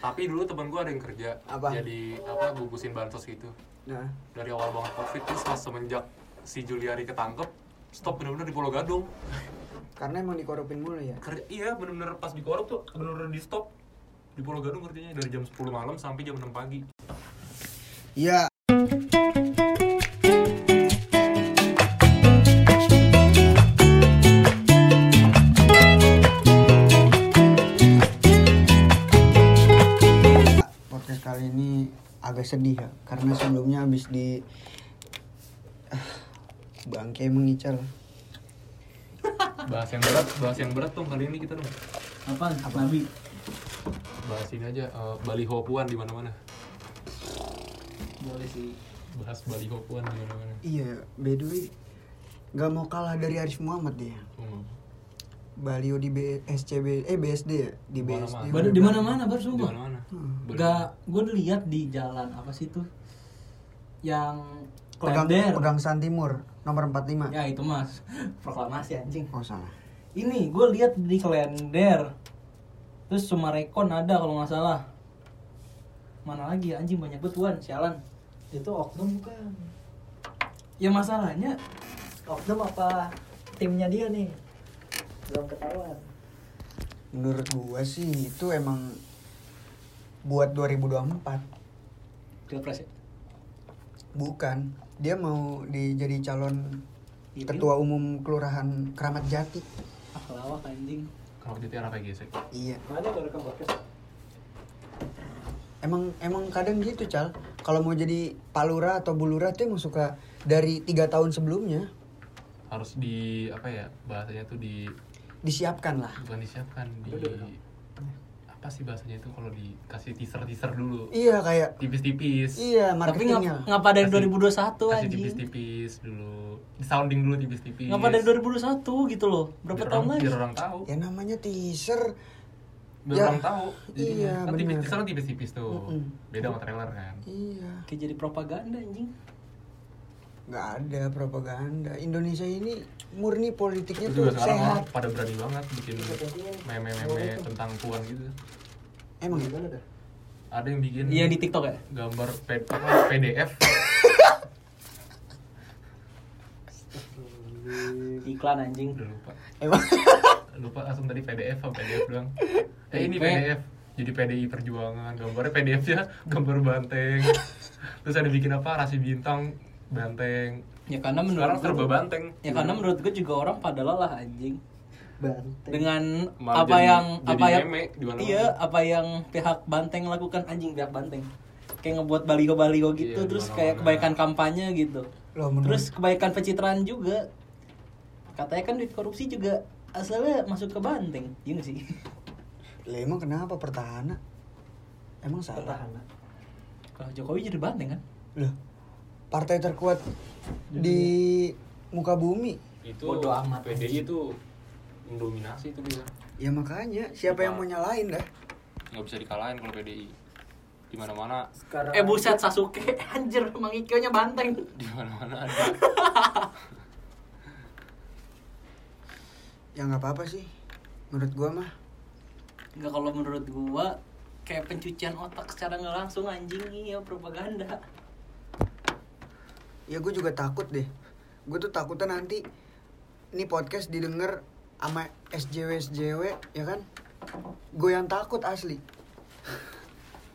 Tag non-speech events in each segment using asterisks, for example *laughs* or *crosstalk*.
Tapi dulu temen gue ada yang kerja Apa? Jadi apa bungkusin bansos gitu Nah, Dari awal banget covid terus pas semenjak si Juliari ketangkep Stop bener-bener di Pulau Gadung karena emang dikorupin mulu ya. kerja Iya bener-bener pas di korup tuh bener-bener di stop Di Pulau Gadung kerjanya dari jam 10 malam sampai jam 6 pagi Iya. Sedih ya karena sebelumnya habis di Ah, bangke mengical. Bahas yang berat, bahas yang berat tuh kali ini kita dong Apaan? Nabi. Bahas ini aja, eh, baliho puan di mana-mana Boleh sih. Bahas baliho puan di mana-mana Iya, by the way, nggak mau kalah dari Arif Muhammad dia. Hmm. Balio di B- SCB eh BSD ya di. BSD. Baru di mana-mana baru Di sumpah. mana-mana Hmm. Baliho. Gak, gue lihat di jalan apa sih tuh? Yang Pegang, klender. pegang San Timur nomor 45. Ya itu mas, *laughs* proklamasi anjing. Oh salah. Ini gue lihat di kalender. Terus Sumarekon ada kalau nggak salah. Mana lagi anjing banyak betuan, sialan. itu oknum bukan Ya masalahnya oknum apa timnya dia nih belum ketahuan Menurut gua sih itu emang buat 2024. pilpres ya. Bukan. Dia mau di jadi calon Iya, ketua umum kelurahan Keramat Jati. Ah lawak anjing. Kalau jadi anak kayak gesek Iya. mana ada rekam podcast Emang emang kadang gitu, Cal. Kalau mau jadi palura atau bulura tuh emang suka dari tiga tahun sebelumnya harus di apa ya bahasanya tuh di disiapkan lah. bukan disiapkan di apa sih bahasanya itu kalau dikasih teaser teaser dulu Iya kayak tipis-tipis iya Tapi marketingnya. ngap, ngapa dari Kasih- 2021 kasih anjing? tipis-tipis dulu di sounding dulu tipis-tipis Ngapa dari 2021 gitu loh? Berapa biar tahun orang, lagi? biar orang tahu Ya namanya teaser. biar Ya, orang tahu iya, kan tipis teaser tipis-tipis tuh Mm-mm. beda sama trailer kan Iya. Kayak jadi propaganda anjing. Nggak ada propaganda. Indonesia ini murni politiknya itu tuh sehat. orang pada berani banget bikin meme-meme tentang puan gitu. Emang ya? Gimana dah? Ada yang bikin Iya di TikTok ya? gambar PDF Iklan anjing. udah lupa. Emang? Lupa langsung tadi PDF apa PDF doang eh ini. PDF jadi PDI Perjuangan. Gambarnya PDF nya gambar banteng. Terus ada bikin apa? Rasi bintang banteng. Ya karena sekarang menurut serba gue, banteng. ya karena menurut gue juga orang pada lelah anjing. Banteng. Dengan Malah apa jadi- yang jadi apa yang iya apa yang pihak banteng lakukan. Anjing pihak banteng. Kayak ngebuat baliho-baliho gitu Iya, di terus mana-mana. kayak kebaikan kampanye gitu. Loh, menurut- terus kebaikan pencitraan juga. Katanya kan duit korupsi juga asalnya masuk ke banteng iya nggak sih? Lah emang kenapa? Pertahanan? Emang salah? Petahana kalau Jokowi jadi banteng kan? Loh partai terkuat di muka bumi. Itu Bodo amat. PDI itu mendominasi itu dia. Ya makanya siapa yang mau nyalain dah. Nggak bisa dikalahin kalau PDI di mana-mana. Sekarang eh buset Sasuke. *laughs* Anjir Mang Ikyo nya banteng. Di mana-mana ada. *laughs* Ya nggak apa-apa sih. Menurut gua mah. Enggak kalau menurut gua kayak pencucian otak secara nggak langsung anjing iya propaganda. Ya gue juga takut deh gue tuh takutnya nanti ini podcast didengar sama SJW SJW ya kan gue yang takut asli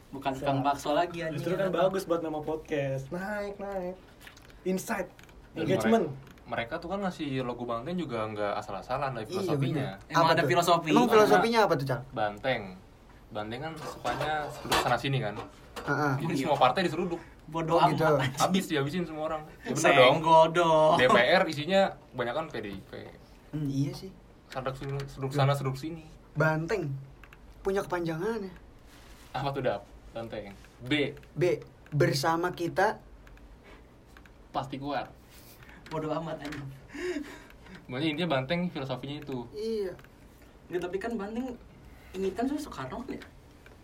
Bukan tukang bakso lagi anjing. justru kan bagus buat nama podcast naik naik insight engagement mereka, tuh kan ngasih logo banteng juga nggak asal-asalan dari Iya, filosofinya bener. Emang Apa ada tuh? filosofi. emang filosofinya apa tuh cak banteng banteng kan sukanya seruduk sana sini kan Heeh. jadi Iya. semua partai diseruduk Bodoh Oh, gitu. amat. anjing. habis dihabisin semua orang. Ya bener dong. Senggol dong. DPR isinya kebanyakan PDIP Hmm, iya sih. Seruduk sini seruduk sana seruduk sini. Banteng. Punya kepanjangannya apa tuh dap? Banteng. B. B. Bersama kita. Pasti kuat Bodoh amat anjing. Makanya intinya banteng filosofinya itu. Iya. Nggak, tapi kan banteng ini kan sudah Soekarno kan ya?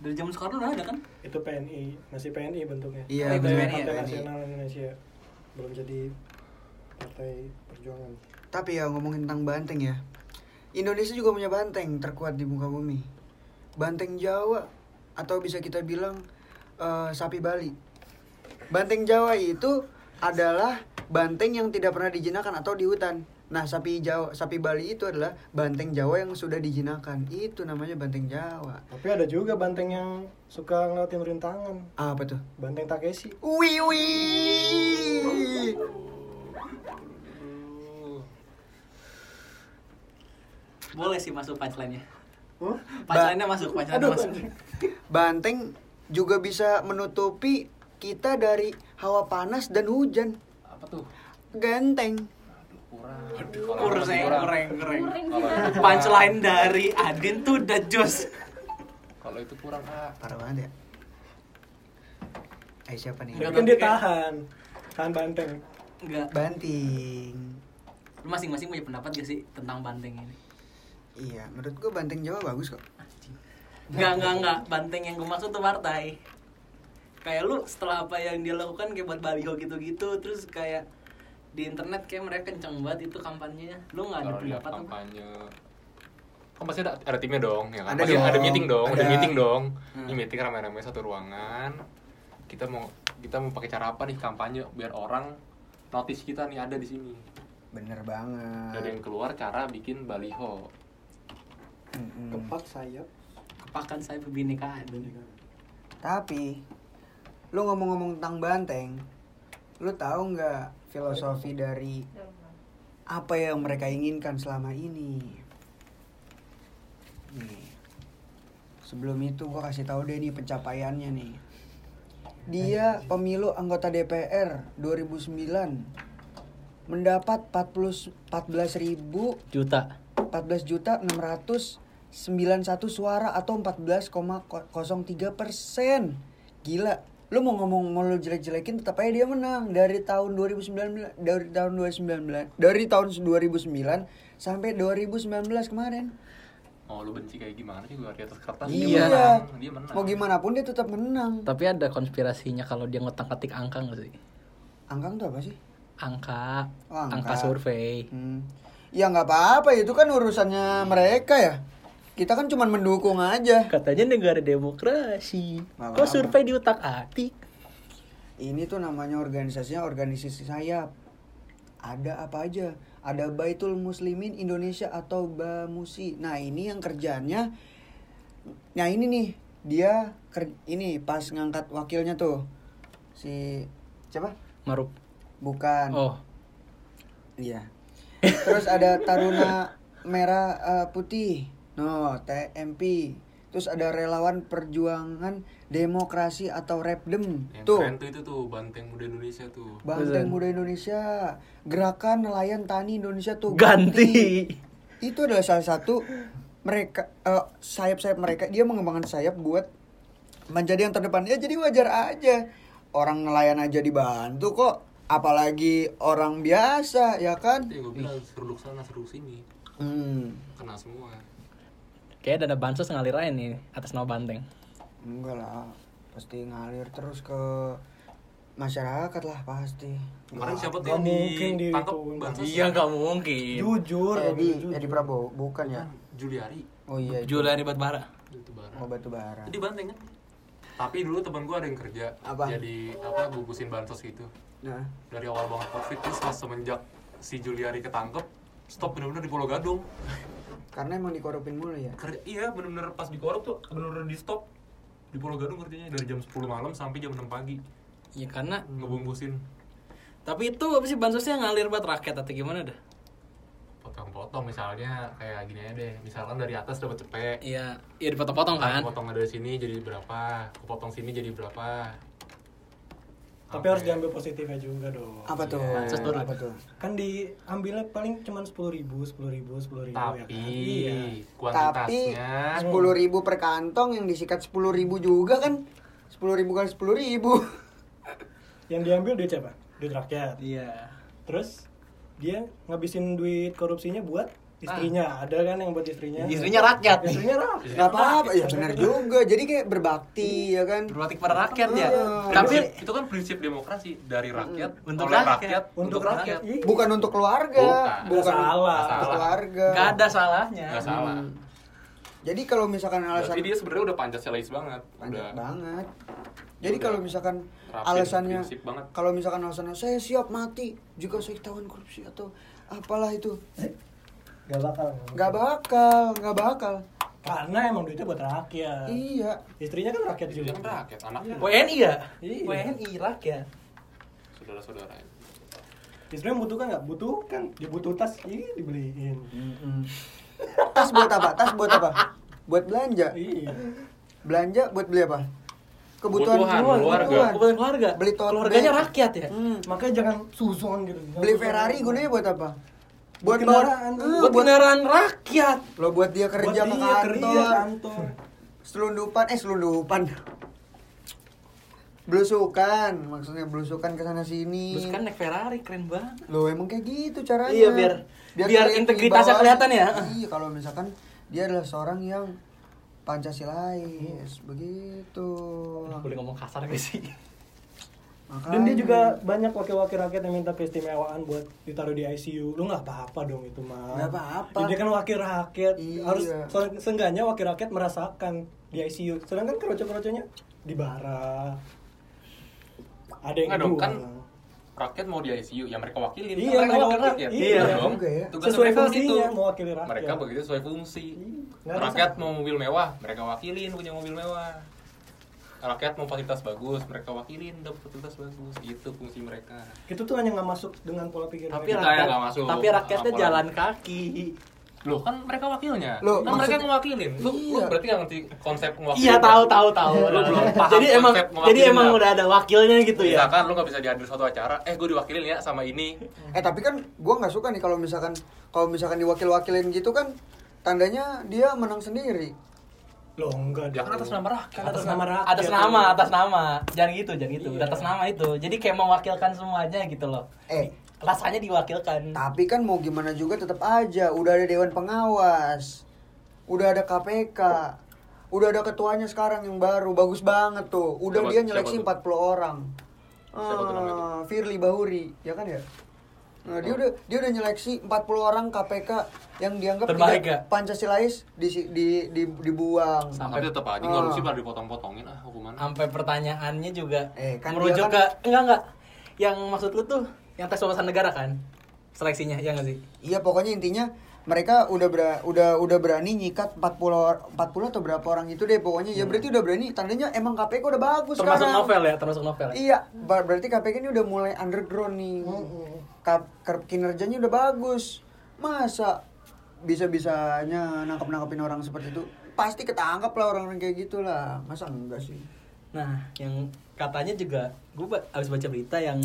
Dari zaman Soekarno udah ada kan? itu PNI masih PNI bentuknya Iya, Partai iya, Partai PNI. Nasional Indonesia belum jadi partai perjuangan tapi ya ngomongin tentang banteng ya Indonesia juga punya banteng terkuat di muka bumi banteng Jawa atau bisa kita bilang eh, sapi Bali. Banteng Jawa itu adalah banteng yang tidak pernah dijinakan atau di hutan. Nah, sapi Jawa, sapi Bali itu adalah banteng Jawa yang sudah dijinakan. Itu namanya banteng Jawa. Tapi ada juga banteng yang suka ngeliatin rintangan. Apa tuh? Banteng Takeshi. Wih wih. Boleh sih masuk punchline-nya. Huh? Punchline-nya masuk, punchline-nya Aduh, masuk. Banteng juga bisa menutupi kita dari hawa panas dan hujan. Apa tuh? Genteng. Kurang. Kurang, kurang, *laughs* kurang. Punchline dari Adin tuh udah jos. Kalau itu kurang ah. Parah banget ya. Eh siapa nih? Mungkin dia tahan. Tahan banteng. Enggak. Banting. Lu masing-masing punya pendapat gak sih tentang banteng ini? Iya, menurut gua banteng Jawa bagus kok. Enggak, enggak, enggak. Banteng yang gue maksud tuh partai. Kayak lu setelah apa yang dia lakukan kayak buat baliho gitu-gitu, terus kayak di internet kayak mereka kenceng banget itu kampanyenya. Lu nggak ada pendapat apa? kampanye kan pasti ada, ada timnya dong ya kan Ada Pasti dong. ada meeting dong ada, Ada. meeting dong Hmm. ini meeting rame-rame satu ruangan kita mau kita mau pakai cara apa nih kampanye biar orang notice kita nih ada di sini Bener banget. dari yang keluar cara bikin baliho Mm-mm. Kepak sayap. Kepakan saya kebinekaan. Tapi lu ngomong-ngomong tentang banteng, lu tahu nggak filosofi dari apa yang mereka inginkan selama ini? Nih. Sebelum itu gua kasih tahu deh nih pencapaiannya nih. Dia pemilu anggota DPR 2009 mendapat 40 14.000 Juta. 14 juta 691 suara atau 14,03 persen. Gila. Lu mau ngomong mau lu jelek-jelekin tetap aja dia menang dari tahun 2019 dari tahun 2019 dari tahun 2009 sampai 2019 kemarin. mau lu benci kayak gimana sih gua di atas kertas Iya. dia menang dia menang Mau gimana pun dia tetap menang. Tapi ada konspirasinya kalau dia ngotak-atik angka nggak sih? Angkang tuh apa sih? Angka, Oh, angka. angka survei. Hmm. Ya nggak apa-apa itu kan urusannya mereka ya. Kita kan cuma mendukung aja. Katanya negara demokrasi. Kok survei diutak-atik? Ini tuh namanya organisasinya organisasi sayap. Ada apa aja? Ada Baitul Muslimin Indonesia atau BAMUSI. Nah, ini yang kerjanya Nah, ini nih, dia ker- ini pas ngangkat wakilnya tuh. Si siapa? Maruf. Bukan. Oh, Iya. Terus ada Taruna Merah eh, Putih. No, TMP. Terus ada relawan perjuangan demokrasi atau Repdem. yang Tuh. keren tuh itu tuh banteng muda Indonesia tuh Banteng Betul. Muda Indonesia, Gerakan Nelayan Tani Indonesia tuh ganti. Itu adalah salah satu mereka eh, sayap-sayap mereka dia mengembangkan sayap buat menjadi yang terdepan. Ya jadi wajar aja. Orang nelayan aja dibantu kok, apalagi orang biasa ya kan? itu yang gue bilang seruduk sana seruduk sini Hmm, kena semua Kayak dana bansos ngalir aja nih atas nama banteng. enggak lah, pasti ngalir terus ke masyarakat lah pasti. kemarin siapa tuh yang mungkin ditangkap bansos Iya nggak mungkin. Jujur, Edi, jujur. Edi Prabowo, bukan ya? Juliari Oh iya, di Batbara. itu barang Oh batu bara. Jadi banteng kan? Tapi dulu teman gue ada yang kerja Apa? jadi apa bungkusin bansos gitu. Nah, Dari awal banget covid terus pas semenjak si Juliari ketangkep stop bener-bener di Pulau Gadung. Karena emang dikorupin mulu ya. Kerja iya bener-bener pas dikorup tuh bener-bener di stop. Di Pulau Gadung kerjanya dari jam 10 malam sampai jam 6 pagi. Ya karena ngebungkusin. Tapi itu apa sih bansosnya ngalir buat rakyat atau gimana dah? potong-potong misalnya kayak gini aja deh. Misalkan dari atas dapat cepet. Iya, iya dipotong-potong kan. Aku potong dari sini jadi berapa? Aku potong sini jadi berapa Tapi harus diambil positifnya juga dong. Apa tuh? Turun. Apa tuh? Kan diambilnya paling cuma sepuluh ribu, sepuluh ribu, sepuluh ribu ya tapi kan. Iya. Tapi kuantitasnya sepuluh ribu per kantong yang disikat sepuluh ribu juga kan? Sepuluh ribu kali sepuluh ribu. *laughs* Yang diambil duit siapa? Duit rakyat. Iya. Terus dia ngabisin duit korupsinya buat istrinya. Ada kan yang buat istrinya? Istrinya rakyat. Istrinya rakyat. Gak apa-apa, ya benar juga. Jadi kayak berbakti ya kan? Berbakti kepada rakyat ya. Tapi Prinsip- itu kan prinsip demokrasi dari rakyat Untuk oleh rakyat. rakyat Untuk rakyat. Iya. Bukan untuk keluarga, Bukan. bukan Nggak salah. untuk keluarga. nggak ada salahnya. nggak salah Hmm. Jadi kalau misalkan alasan Berarti dia sebenarnya udah Pancasilais banget. udah banget. Jadi kalau misalkan rapin, alasannya kalau misalkan alasannya saya siap mati jika saya ketahuan korupsi atau apalah itu Gak bakal. nggak bakal nggak bakal Karena emang duitnya buat rakyat. iya Istrinya kan rakyat juga. kan rakyat, anaknya WNI ya Iya. WNI rakyat saudara-saudara. Istrinya butuhkan nggak? Butuhkan. Dia butuh tas, ih dibeliin. tas buat apa tas buat apa buat belanja Iya. belanja buat beli apa kebutuhan Kebutuhan, keluarga. keluarga. kebutuhan keluarga Beli keluarganya rakyat ya Hmm. Makanya jangan susun gitu. beli Ferrari gunanya buat apa buat Buat kendaraan. bawa- buat kendaraan rakyat. Lo buat dia kerja Buat ke dia kantor. kerja. Kantor. selundupan eh selundupan. Belusukan maksudnya belusukan ke sana sini. Terus kan naik Ferrari keren banget. Lo emang kayak gitu caranya. Iya, biar- biar terlihat integritasnya kelihatan ya. iya kalau misalkan dia adalah seorang yang pancasilais begitu. Boleh ngomong kasar gak sih Makanya. Dan dia juga banyak wakil-wakil rakyat yang minta keistimewaan buat ditaruh di ICU. Lu nggak apa-apa dong itu mah. Nggak apa-apa. Dia kan wakil rakyat. Iya. Harus se- seenggaknya wakil rakyat merasakan di ICU. Sedangkan keroco-keroconya di bara. Ada yang Nggak dong, kedua. kan rakyat mau di ICU, ya mereka wakilin. Iya, Kan mereka mereka wakil rakyat. iya. Bener dong. Juga ya. Tugas Sesuai mereka kan fungsinya, itu. mewakili rakyat. Mereka begitu sesuai fungsi. Nggak ada Rakyat mau mobil mewah, mereka wakilin punya mobil mewah. Rakyat mau fasilitas bagus, mereka wakilin dapat fasilitas bagus. Itu fungsi mereka. Itu tuh hanya nggak masuk dengan pola pikir tapi mereka. rakyat nggak masuk tapi rakyatnya laporan. jalan kaki Loh kan mereka wakilnya. Loh, kan mereka maksudnya- yang mewakilin. Lu, lu Iya. berarti nggak ngerti konsep mewakili. iya tahu tahu tahu Lu belum paham jadi emang jadi emang udah ada wakilnya gitu ya Misalkan lu nggak bisa dihadir suatu acara, eh gue diwakilin ya sama ini. eh tapi kan gua nggak suka nih kalau misalkan kalau misalkan diwakil-wakilin gitu kan tandanya dia menang sendiri Loh enggak. Kan dong. atas nama rakyat. Kan atas nama rakyat. atas nama atas nama jangan gitu jangan gitu Iya. atas nama itu jadi kayak mewakilkan semuanya gitu loh eh rasanya diwakilkan Tapi kan mau gimana juga tetap aja udah ada dewan pengawas. Udah ada KPK. Udah ada ketuanya sekarang yang baru, bagus banget tuh. Udah Siapa- dia siapa nyeleksi tuh? 40 orang. Siapa Ah, Firly Bahuri, ya kan ya? Nah, dia udah dia udah nyeleksi 40 orang KPK yang dianggap Terbaik tidak ya? Pancasilais di, di, di, dibuang. Sampai- Tapi tetap aja Ah. korupsi pada dipotong-potongin ah hukuman. sampai pertanyaannya juga Eh, kan merujuk dia ke enggak enggak yang maksud lu tuh yang tes wawasan negara kan seleksinya ya nggak sih Iya pokoknya intinya mereka udah ber, udah udah berani nyikat 40 or- 40 atau berapa orang itu deh pokoknya ya berarti udah berani tandanya emang KPK udah bagus Hmm. termasuk sekarang. novel ya termasuk novel ya? Iya, ber- berarti KPK ini udah mulai underground nih. Ka- ker- kinerjanya udah bagus. Masa bisa-bisanya nangkep-nangkepin orang seperti itu? Pasti ketangkap lah orang-orang kayak gitu lah. Masa enggak sih? Nah, yang katanya juga gue abis baca berita yang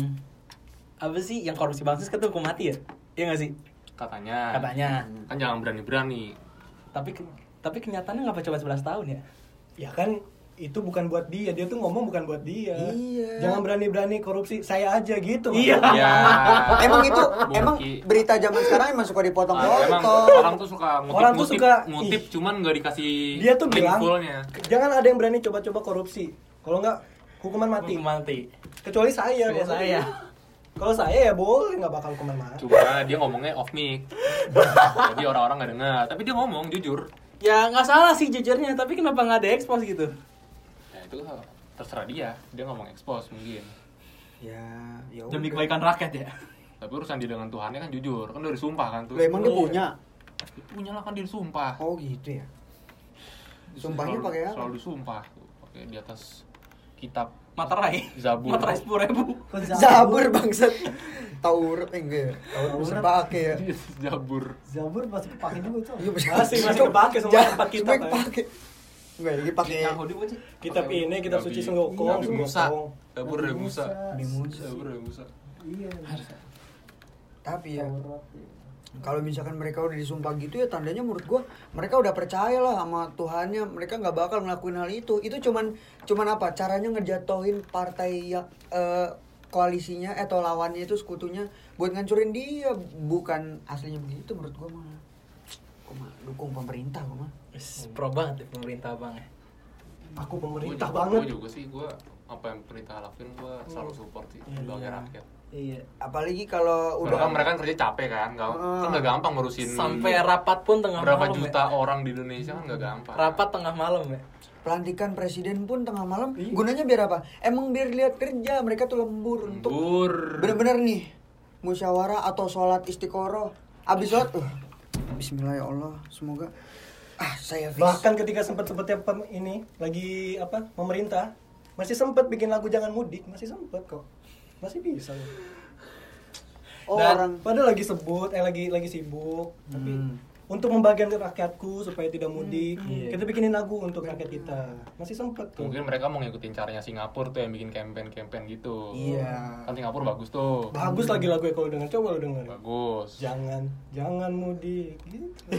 apa sih yang korupsi bansos kan tuh hukum mati ya? Iya gak sih? Katanya. Katanya. Kan jangan berani-berani. Tapi tapi kenyataannya nggak coba 11 tahun ya? Ya kan itu bukan buat dia, dia tuh ngomong bukan buat dia. Iya. Jangan berani-berani korupsi, saya aja gitu. Iya. Ya. *laughs* emang itu Bungki. emang berita zaman sekarang emang suka Ah, dipotong-potong. orang tuh suka ngutip, Orang tuh ngutip, suka, ngutip ih. cuman nggak dikasih Dia tuh bilang, fullnya. jangan ada yang berani coba-coba korupsi. Kalau nggak hukuman mati. Hukum mati. Kecuali saya. Kalau saya. *laughs* Kalau saya ya boleh nggak bakal mati. Cuma dia ngomongnya off mic. Jadi orang-orang nggak dengar. Tapi dia ngomong jujur. Ya nggak salah sih jujurnya, tapi kenapa nggak ada expose gitu? Ya itu terserah dia. Dia ngomong expose mungkin. Ya, ya Demi kebaikan rakyat ya. Tapi urusan dia dengan Tuhannya kan jujur. Kan udah disumpah kan tuh. Lah, emang dia Iya. punya. Punya lah kan dia disumpah. Oh gitu ya. Sumpahnya pakai apa? Selalu disumpah. Pakai di atas kitab Materai. Zabur. Materai sepuluh ribu. Zabur bangsat. Taurat eh, enggak? Taurat bisa pakai ya. Zabur. Zabur masih kepake juga tuh. Iya Masih- masih kepake semua empat kitab, semua ya. kepake. Enggak, ini pakai? Kitab ini, kitab suci Senggokong, Nabi Musa. Zabur dari Musa. Musa. Zabur dari Musa. Iya. tapi ya iya. Kalau misalkan mereka udah disumpah gitu ya tandanya menurut gua mereka udah percaya lah sama Tuhannya. Mereka nggak bakal ngelakuin hal itu. Itu cuman cuman apa? Caranya ngejatohin partai yang eh, koalisinya eh, atau lawannya itu sekutunya buat ngancurin dia. Bukan aslinya begitu menurut gua mah. Gua mah dukung pemerintah gua mah. Pro banget ya pemerintah bang ya. Aku Gua pemerintah juga- banget. gua juga sih gua apa yang pemerintah lakuin gua selalu support sih Iya. sebagai rakyat Iya. Apalagi kalau Udah kan mereka kan kerja capek kan, nggak Heeh. kan nggak gampang ngurusin Sampai rapat pun tengah berapa malam. juta Ya. orang di Indonesia kan nggak gampang. Rapat tengah malam ya. pelantikan presiden pun tengah malam Iya. gunanya biar apa? Emang biar lihat kerja mereka tuh lembur untuk Lembur. bener-bener nih musyawarah atau sholat istiqoroh abis sholat uh, Bismillah ya Allah semoga ah saya fix. Bahkan ketika sempat-sempatnya pem- ini lagi apa pemerintah masih sempat bikin lagu jangan mudik, masih sempat kok. Masih bisa. loh. oh, Dan orang padahal lagi sebut, eh lagi lagi sibuk, tapi Hmm. untuk membagian ke rakyatku supaya tidak mudik, Iya. kita bikinin lagu untuk rakyat kita. Masih sempat tuh. Mungkin mereka mau ngikutin caranya Singapura tuh yang bikin campaign-campaign gitu. Iya. Kan Singapura bagus tuh. Bagus lagi lagu kalau denger, coba lu denger. Bagus. Jangan, jangan mudik. Gitu. *laughs*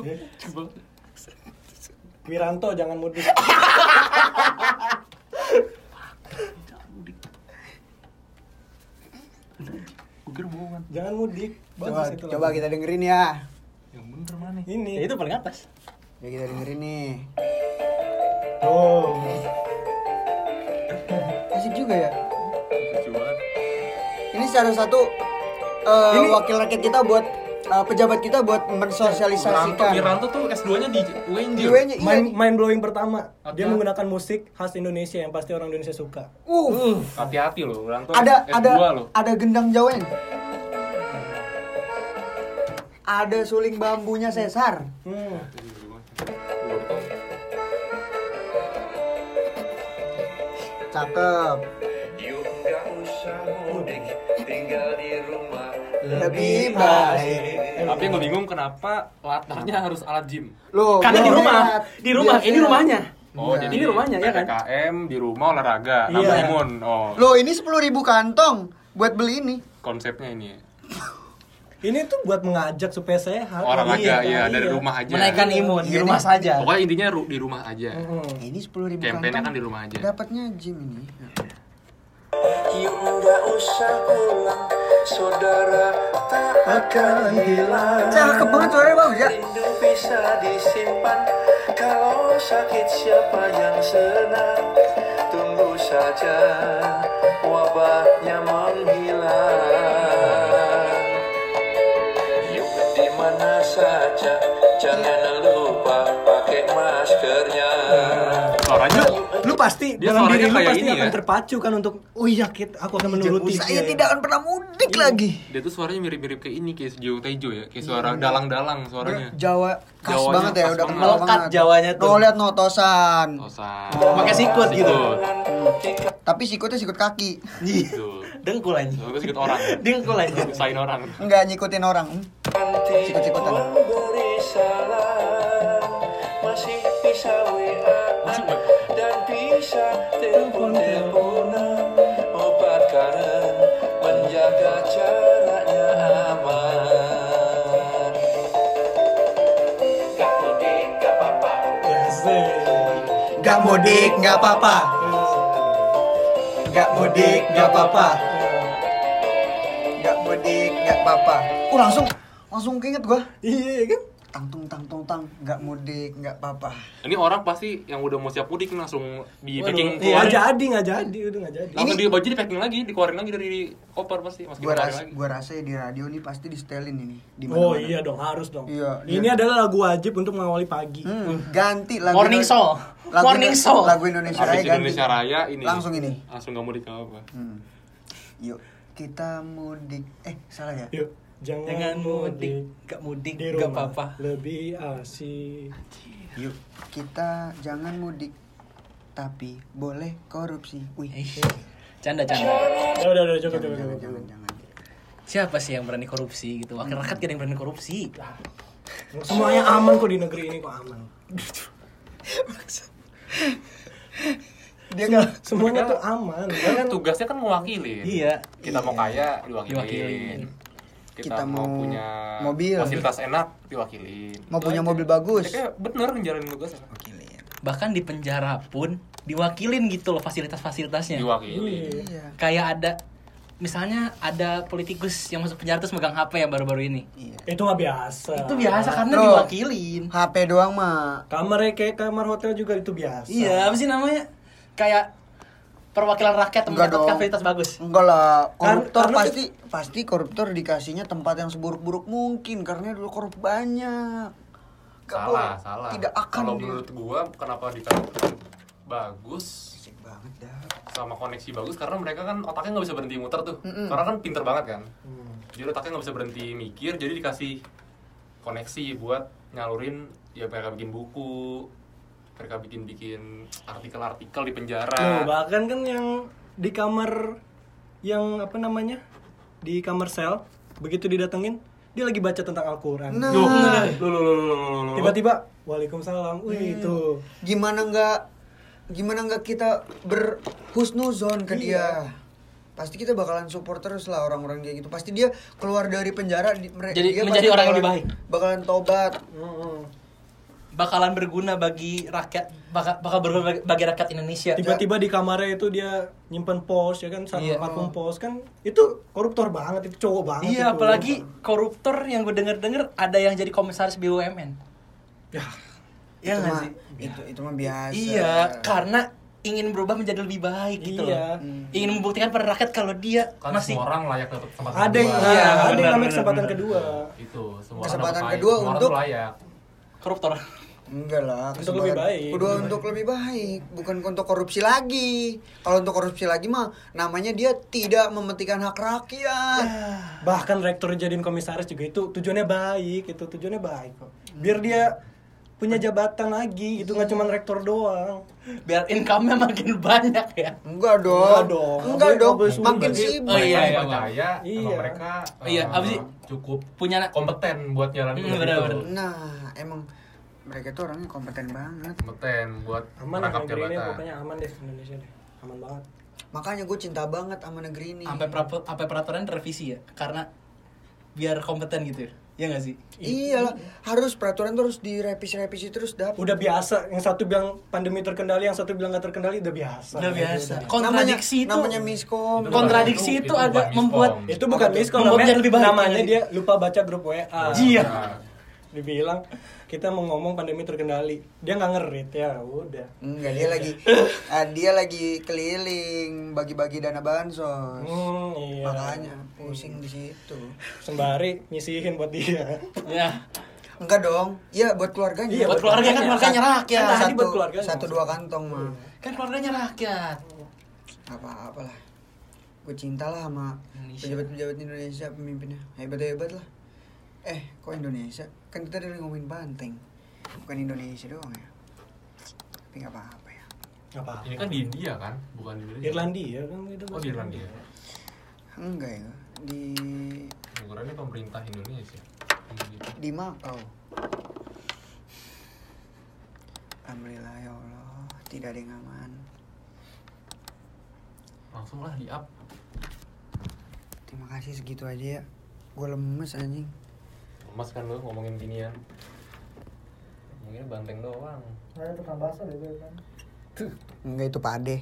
Ya. Coba. Wiranto jangan mudik. *laughs* Kira bohongan. Jangan mudik. coba, coba kita dengerin ya Yang bener mana? Ini. Ya, itu paling atas. ya kita dengerin nih Tuh. asik juga ya ini salah satu eh, Ini- wakil rakyat kita buat eh, pejabat kita buat mensosialisasikan Wiranto tuh S2-nya di UNJ. Di UNJ, iya. Main main blowing pertama. Dia Apa? menggunakan musik khas Indonesia yang pasti orang Indonesia suka. uh Hati-hati loh, Wiranto ada S2 ada loh. ada gendang jawen ada suling bambunya sesar Hmm. cakep lebih baik Tapi yang gue bingung kenapa latarnya harus alat gym. Loh, Karena di rumah, lihat, di rumah, ini sehat. rumahnya. Oh, Iya. jadi Ini rumahnya, ya kan? PPKM di rumah olahraga, Iya. nambah imun. Oh, Loh, ini 10.000 kantong buat beli ini. konsepnya ini. ya. Ini tuh buat mengajak supaya sehat. Olahraga Iya, ya dari iya. rumah aja. Menaikkan imun di Iya rumah saja. Pokoknya intinya ru- di rumah aja. Mm-mm. Ini 10.000 Campaignnya kantong. kan di rumah aja. Dapatnya gym ini. Yuk usah pulang, saudara tak akan hilang. Cakep banget suaranya bagus ya. Rindu bisa disimpan, kalau sakit siapa yang senang? Tunggu saja, wabahnya menghilang. Yuk di mana saja, jangan lupa pakai maskernya pasti Dia dalam diri lu pasti ini akan ya. terpacu kan untuk oh iya Kit, aku akan menuruti Saya dia. tidak akan pernah mudik lagi. dia tuh suaranya mirip-mirip kayak ini kayak Sejauh Tejo ya, kayak suara dalang-dalang suaranya. Jawa khas Jawanya banget ya, khas udah kenal Melekat banget. Jawanya tuh. Tuh lihat notosan. Tosan. Pakai sikut gitu. Tapi sikutnya sikut kaki. Gitu. Dengkul aja. Sikut orang. Dengkul aja. Usain orang. Enggak nyikutin orang. Hmm. Sikut-sikutan. Masih bisa WA Dan bisa telepon-teleponan Obat kangen Menjaga jaraknya aman Gak mudik, gak apa-apa. Gak mudik, gak apa-apa. Gak mudik, gak apa-apa. Gak mudik, gak apa-apa. Uh langsung langsung keinget gua. Iya kan? Tang tung tang tung tang. Gak mudik, gak apa-apa. Ini orang pasti yang udah mau siap mudik langsung di Waduh, packing Nggak keluarin. jadi, nggak jadi, udah nggak jadi. Langsung Ini- di baju di packing lagi, dikeluarin lagi dari koper pasti. Masukin Gua rasa, lagi. gua rasa di radio nih pasti di setelin ini. Di Oh mana-mana. iya dong, harus dong. Iya, Ini iya. adalah lagu wajib untuk mengawali pagi. Hmm, ganti lagu Morning show. Lagu Morning show. Lagu Indonesia Raya ganti. Indonesia Raya ini. Langsung ini. Langsung nggak mudik nggak apa. Hmm. Yuk, kita mudik. Eh, salah ya? Yuk, jangan, Jangan mudik, gak mudik, di gak rumah. apa-apa. Lebih asik. Yuk, kita jangan mudik. Tapi boleh korupsi. Wih. Eh, Canda canda. Ya udah udah cukup Jangan, cukup jangan, jangan, jangan. Siapa sih yang berani korupsi gitu? Wakil rakyat gak ada yang berani korupsi. Semuanya aman kok di negeri ini kok aman. Dia nggak Semuanya tuh aman. Kan tugasnya kan mewakili. Iya. Kita mau kaya diwakilin. Diwakilin. Kita, Kita mau, mau punya mobil. fasilitas enak diwakilin. Mau Itu punya aja. mobil bagus. Ya, kayak bener ngejalanin tugasnya. Wakilin. Bahkan di penjara pun diwakilin gitu loh fasilitas-fasilitasnya. Diwakili. Iya. Kayak ada misalnya ada politikus yang masuk penjara terus megang HP yang baru-baru ini. Iya. itu nggak biasa. Itu biasa karena Loh. diwakilin. HP doang mah. Kamarnya kayak kamar hotel juga itu biasa. Iya, apa sih namanya? Kayak perwakilan rakyat Enggak mendapatkan dong. fasilitas bagus. Enggak lah, koruptor karena pasti pasti koruptor dikasihnya tempat yang seburuk-buruk mungkin karena dulu korup banyak. Gak salah boleh. salah Tidak akan kalau menurut gua kenapa dikatakan bagus banget dah. sama koneksi bagus karena mereka kan otaknya nggak bisa berhenti muter tuh Mm-mm. karena kan pinter banget kan Hmm. jadi otaknya nggak bisa berhenti mikir jadi dikasih koneksi buat nyalurin ya mereka bikin buku mereka bikin bikin artikel-artikel di penjara. Loh, bahkan kan yang di kamar yang apa namanya di kamar sel begitu didatengin dia lagi baca tentang Al-Quran. Nah, tiba-tiba Waalaikumsalam. Wih itu. Gimana nggak gimana nggak kita berhusnuzon ke dia? Pasti kita bakalan support terus lah orang-orang kayak gitu. Pasti dia keluar dari penjara di, Jadi dia menjadi orang yang lebih baik. bakalan tobat. Bakalan berguna bagi rakyat, bakal, bakal berguna bagi, bagi rakyat Indonesia. tiba-tiba di kamarnya itu dia nyimpen pos ya kan sama Iya. parfum pos kan itu koruptor banget itu cowok banget Iya, itu. apalagi koruptor yang gue denger-denger ada yang jadi komisaris BUMN. ya Iya itu mah sih? itu itu mah biasa Iya, karena ingin berubah menjadi lebih baik gitu Iya. loh. Ingin membuktikan pada rakyat kalau dia kan masih semua orang layak dapat kesempatan ada yang kedua. Iya, ada yang namanya kesempatan benar. kedua itu semua Kesempatan kedua untuk- layak koruptor. Enggak lah Untuk kesempatan lebih baik. kedua untuk lebih baik bukan untuk korupsi lagi kalau untuk korupsi lagi mah namanya dia tidak mementingkan hak rakyat bahkan rektor jadiin komisaris juga itu tujuannya baik itu tujuannya baik kok biar dia punya jabatan lagi itu nggak cuma rektor doang Biar income-nya makin banyak ya. enggak dong Enggak dong. enggak Nggak dong makin sibuk Oh, iya, mereka iya, percaya Iya. kalau mereka Iya, eh, apa sih? cukup Punya kompeten buat jalanin Hmm, hidup benar-benar. itu. nah emang mereka tuh orangnya kompeten banget kompeten buat aman lah negeri ini jabatan pokoknya aman deh Indonesia deh aman banget makanya gue cinta banget sama negeri ini sampai pra- sampai peraturan direvisi ya karena biar kompeten gitu ya. Iya gak sih? iyalah harus peraturan terus direvisi-revisi terus dap udah biasa yang satu bilang pandemi terkendali yang satu bilang nggak terkendali udah biasa Udah biasa. Udah. Kontradiksi itu namanya miskom Itu kontradiksi bukan- itu itu agak membuat itu bukan miskom namanya lebih baik, namanya ya. dia lupa baca grup WA Iya. Dibilang kita mau ngomong pandemi terkendali. Dia nggak ngerit ya udah. Enggak dia lagi *laughs* ah, dia lagi keliling bagi-bagi dana bansos. Hmm, iya. Makanya pusing di situ. Sembari nyisihin buat dia. Ya. enggak dong. Iya buat keluarganya. Iya, buat keluarga kan keluarganya. rakyat. Kan tadi satu, buat keluarganya. satu dua kantong mah Kan keluarganya rakyat. apa apalah gue cinta lah sama pejabat-pejabat Indonesia pemimpinnya. Hebat-hebat lah. Eh kok Indonesia kan kita dari ngomongin banteng bukan Indonesia doang ya. Tapi nggak apa-apa ya. Apa ini kan di India kan? Bukan di Indonesia. Irlandia kan itu oh di Irlandia. Enggak ya. Di ukurannya pemerintah Indonesia. di Makau. Alhamdulillah ya Allah. Tidak ada yang aman. Langsung lah di up. Terima kasih segitu aja ya. Gue lemes anjing Mas kan lu ngomongin ginian. Ngomongin banteng doang. Nah, itu kan bahasa deh gue kan. enggak itu pade